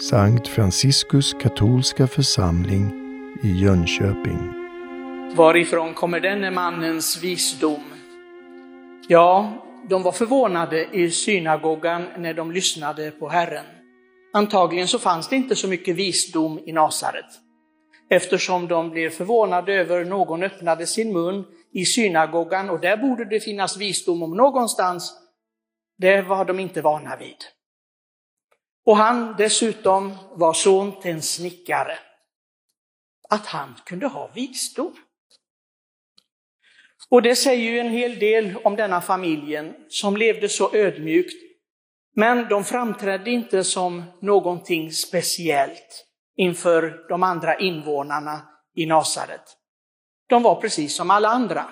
Sankt Franciskus katolska församling i Jönköping. Varifrån kommer denne mannens visdom? Ja, de var förvånade i synagogan när de lyssnade på Herren. Antagligen så fanns det inte så mycket visdom i Nasaret, eftersom de blev förvånade över någon öppnade sin mun i synagogan och där borde det finnas visdom om någonstans. Det var de inte vana vid. Och han dessutom var son till en snickare. Att han kunde ha visdom. Och det säger ju en hel del om denna familjen som levde så ödmjukt. Men de framträdde inte som någonting speciellt inför de andra invånarna i Nasaret. De var precis som alla andra.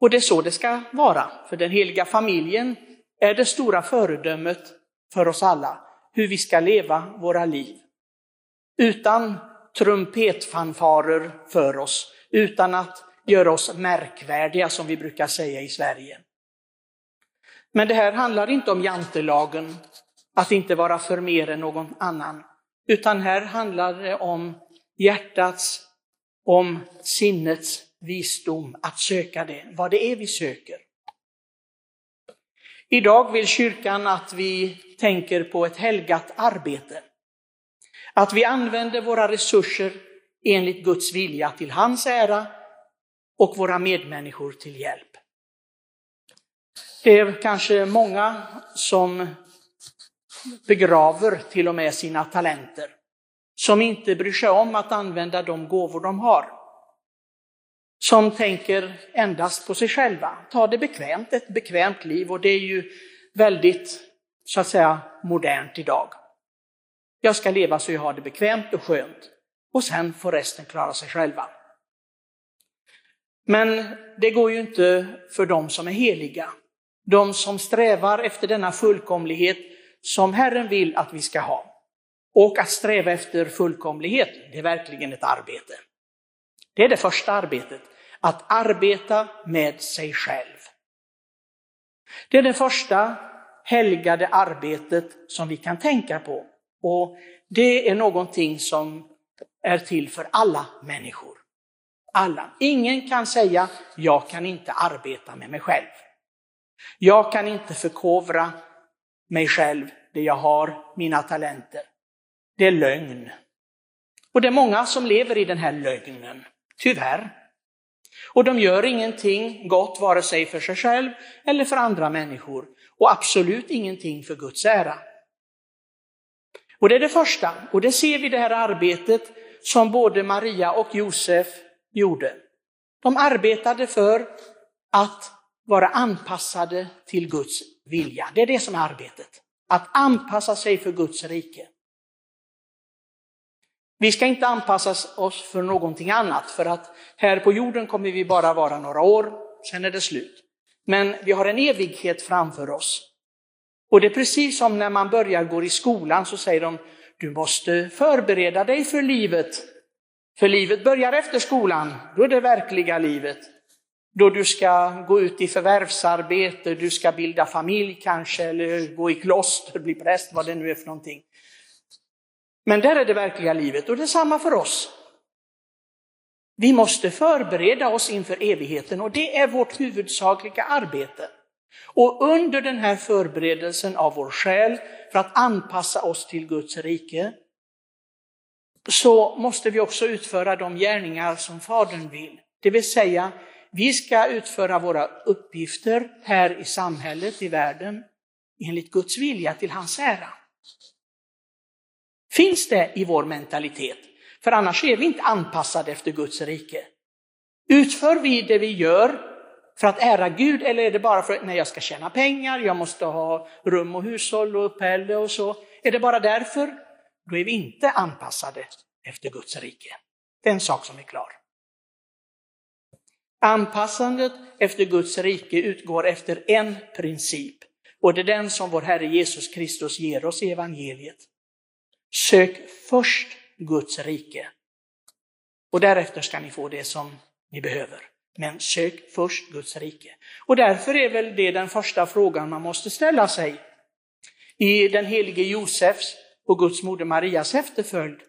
Och det är så det ska vara, för den heliga familjen är det stora föredömet för oss alla, hur vi ska leva våra liv. Utan trumpetfanfarer för oss, utan att göra oss märkvärdiga som vi brukar säga i Sverige. Men det här handlar inte om jantelagen, att inte vara för mer än någon annan, utan här handlar det om hjärtats, om sinnets visdom, att söka det, vad det är vi söker. Idag vill kyrkan att vi tänker på ett helgat arbete. Att vi använder våra resurser enligt Guds vilja till hans ära och våra medmänniskor till hjälp. Det är kanske många som begraver till och med sina talenter, som inte bryr sig om att använda de gåvor de har. Som tänker endast på sig själva, ta det bekvämt, ett bekvämt liv och det är ju väldigt, så att säga, modernt idag. Jag ska leva så jag har det bekvämt och skönt och sen får resten klara sig själva. Men det går ju inte för dem som är heliga. De som strävar efter denna fullkomlighet som Herren vill att vi ska ha. Och att sträva efter fullkomlighet, det är verkligen ett arbete. Det är det första arbetet, att arbeta med sig själv. Det är det första helgade arbetet som vi kan tänka på. Och det är någonting som är till för alla människor. Alla. Ingen kan säga, jag kan inte arbeta med mig själv. Jag kan inte förkovra mig själv, det jag har, mina talenter. Det är lögn. Och det är många som lever i den här lögnen, tyvärr. Och de gör ingenting gott vare sig för sig själv eller för andra människor. Och absolut ingenting för Guds ära. Och det är det första, och det ser vi i det här arbetet som både Maria och Josef gjorde. De arbetade för att vara anpassade till Guds vilja. Det är det som är arbetet. Att anpassa sig för Guds rike. Vi ska inte anpassa oss för någonting annat, för att här på jorden kommer vi bara vara några år, sen är det slut. Men vi har en evighet framför oss. Och det är precis som när man börjar gå i skolan så säger de, du måste förbereda dig för livet. För livet börjar efter skolan, då är det verkliga livet. Då du ska gå ut i förvärvsarbete, du ska bilda familj kanske, eller gå i kloster, bli präst, vad det nu är för någonting. Men där är det verkliga livet och det är samma för oss. Vi måste förbereda oss inför evigheten och det är vårt huvudsakliga arbete. Och under den här förberedelsen av vår själ för att anpassa oss till Guds rike, så måste vi också utföra de gärningar som Fadern vill. Det vill säga, vi ska utföra våra uppgifter här i samhället, i världen, enligt Guds vilja till hans ära. Finns det i vår mentalitet? För annars är vi inte anpassade efter Guds rike. Utför vi det vi gör för att ära Gud eller är det bara för att jag ska tjäna pengar, jag måste ha rum och hushåll och uppehälle och så. Är det bara därför? Då är vi inte anpassade efter Guds rike. Det är en sak som är klar. Anpassandet efter Guds rike utgår efter en princip och det är den som vår Herre Jesus Kristus ger oss i evangeliet. Sök först Guds rike och därefter ska ni få det som ni behöver. Men sök först Guds rike. Och därför är väl det den första frågan man måste ställa sig. I den helige Josefs och Guds moder Marias efterföljd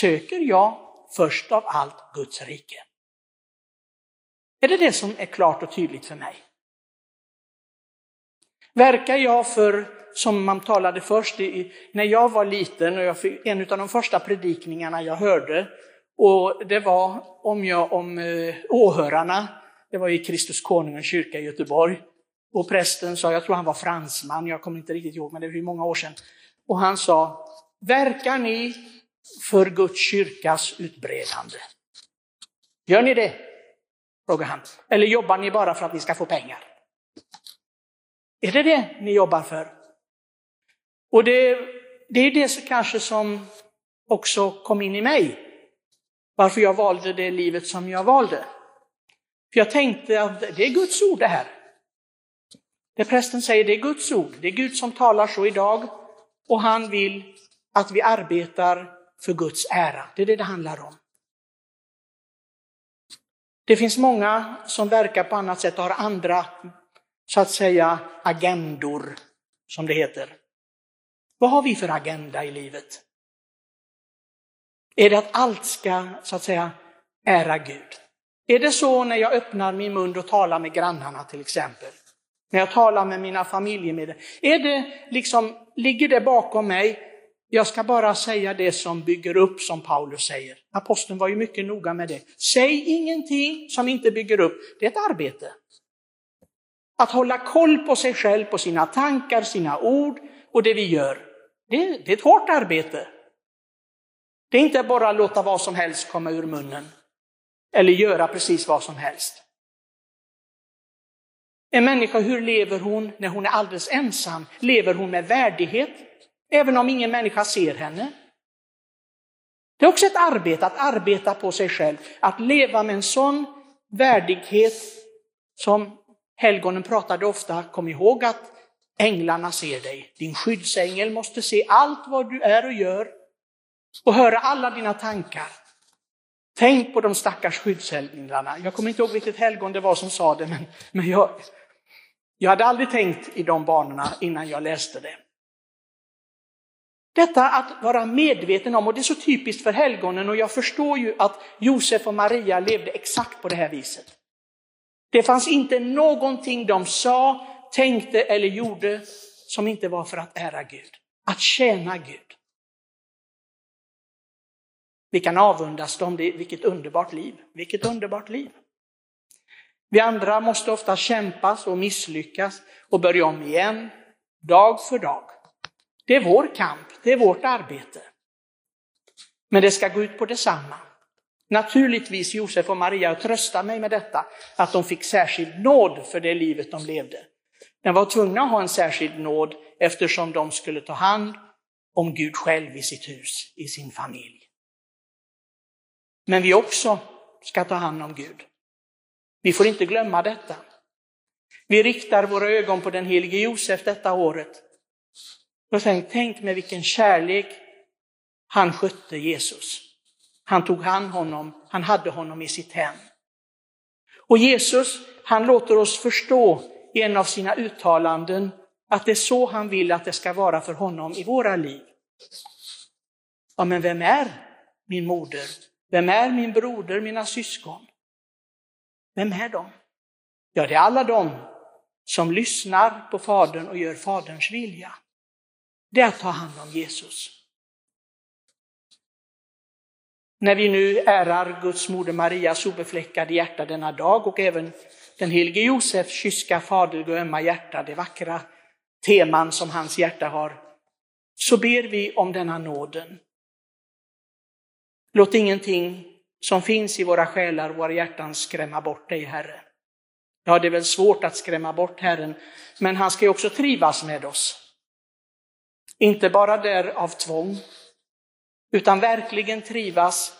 söker jag först av allt Guds rike. Är det det som är klart och tydligt för mig? Verkar jag för, som man talade först, när jag var liten och jag fick, en av de första predikningarna jag hörde, och det var om, jag, om eh, åhörarna, det var i Kristus Konungens kyrka i Göteborg. Och prästen sa, jag tror han var fransman, jag kommer inte riktigt ihåg, men det var många år sedan. Och han sa, verkar ni för Guds kyrkas utbredande? Gör ni det? frågade han. Eller jobbar ni bara för att ni ska få pengar? Är det det ni jobbar för? Och det, det är det kanske som också kom in i mig. Varför jag valde det livet som jag valde. För jag tänkte att det är Guds ord det här. Det prästen säger, det är Guds ord. Det är Gud som talar så idag. Och han vill att vi arbetar för Guds ära. Det är det det handlar om. Det finns många som verkar på annat sätt och har andra, så att säga, agendor, som det heter. Vad har vi för agenda i livet? Är det att allt ska, så att säga, ära Gud? Är det så när jag öppnar min mun och talar med grannarna till exempel? När jag talar med mina familjemedlemmar? Är det liksom, ligger det bakom mig? Jag ska bara säga det som bygger upp, som Paulus säger. Aposteln var ju mycket noga med det. Säg ingenting som inte bygger upp. Det är ett arbete. Att hålla koll på sig själv, på sina tankar, sina ord och det vi gör. Det, det är ett hårt arbete. Det är inte bara att låta vad som helst komma ur munnen. Eller göra precis vad som helst. En människa, hur lever hon när hon är alldeles ensam? Lever hon med värdighet? Även om ingen människa ser henne? Det är också ett arbete att arbeta på sig själv, att leva med en sån värdighet som helgonen pratade ofta, kom ihåg att änglarna ser dig. Din skyddsängel måste se allt vad du är och gör och höra alla dina tankar. Tänk på de stackars skyddsänglarna. Jag kommer inte ihåg vilket helgon det var som sa det, men, men jag, jag hade aldrig tänkt i de banorna innan jag läste det. Detta att vara medveten om, och det är så typiskt för helgonen, och jag förstår ju att Josef och Maria levde exakt på det här viset. Det fanns inte någonting de sa, tänkte eller gjorde som inte var för att ära Gud, att tjäna Gud. Vi kan avundas dem, vilket underbart liv, vilket underbart liv. Vi andra måste ofta kämpas och misslyckas och börja om igen, dag för dag. Det är vår kamp, det är vårt arbete. Men det ska gå ut på detsamma. Naturligtvis Josef och Maria tröstar mig med detta, att de fick särskild nåd för det livet de levde. Den var tvungna att ha en särskild nåd eftersom de skulle ta hand om Gud själv i sitt hus, i sin familj. Men vi också ska ta hand om Gud. Vi får inte glömma detta. Vi riktar våra ögon på den helige Josef detta året. Och tänk, tänk med vilken kärlek han skötte Jesus. Han tog hand honom, han hade honom i sitt hem. Och Jesus, han låter oss förstå i en av sina uttalanden att det är så han vill att det ska vara för honom i våra liv. Ja, men vem är min moder? Vem är min broder, mina syskon? Vem är de? Ja, det är alla de som lyssnar på Fadern och gör Faderns vilja. Det är att ta hand om Jesus. När vi nu ärar Guds moder Marias obefläckade hjärta denna dag och även den helige Josefs kyska, faderliga och ömma hjärta, det vackra teman som hans hjärta har, så ber vi om denna nåden. Låt ingenting som finns i våra själar, våra hjärtan skrämma bort dig, Herre. Ja, det är väl svårt att skrämma bort Herren, men han ska ju också trivas med oss. Inte bara där av tvång, utan verkligen trivas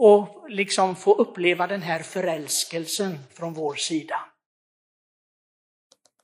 och liksom få uppleva den här förälskelsen från vår sida.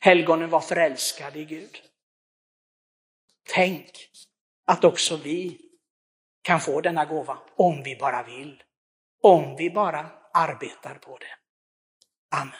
Helgonen var förälskade i Gud. Tänk att också vi kan få denna gåva om vi bara vill. Om vi bara arbetar på det. Amen.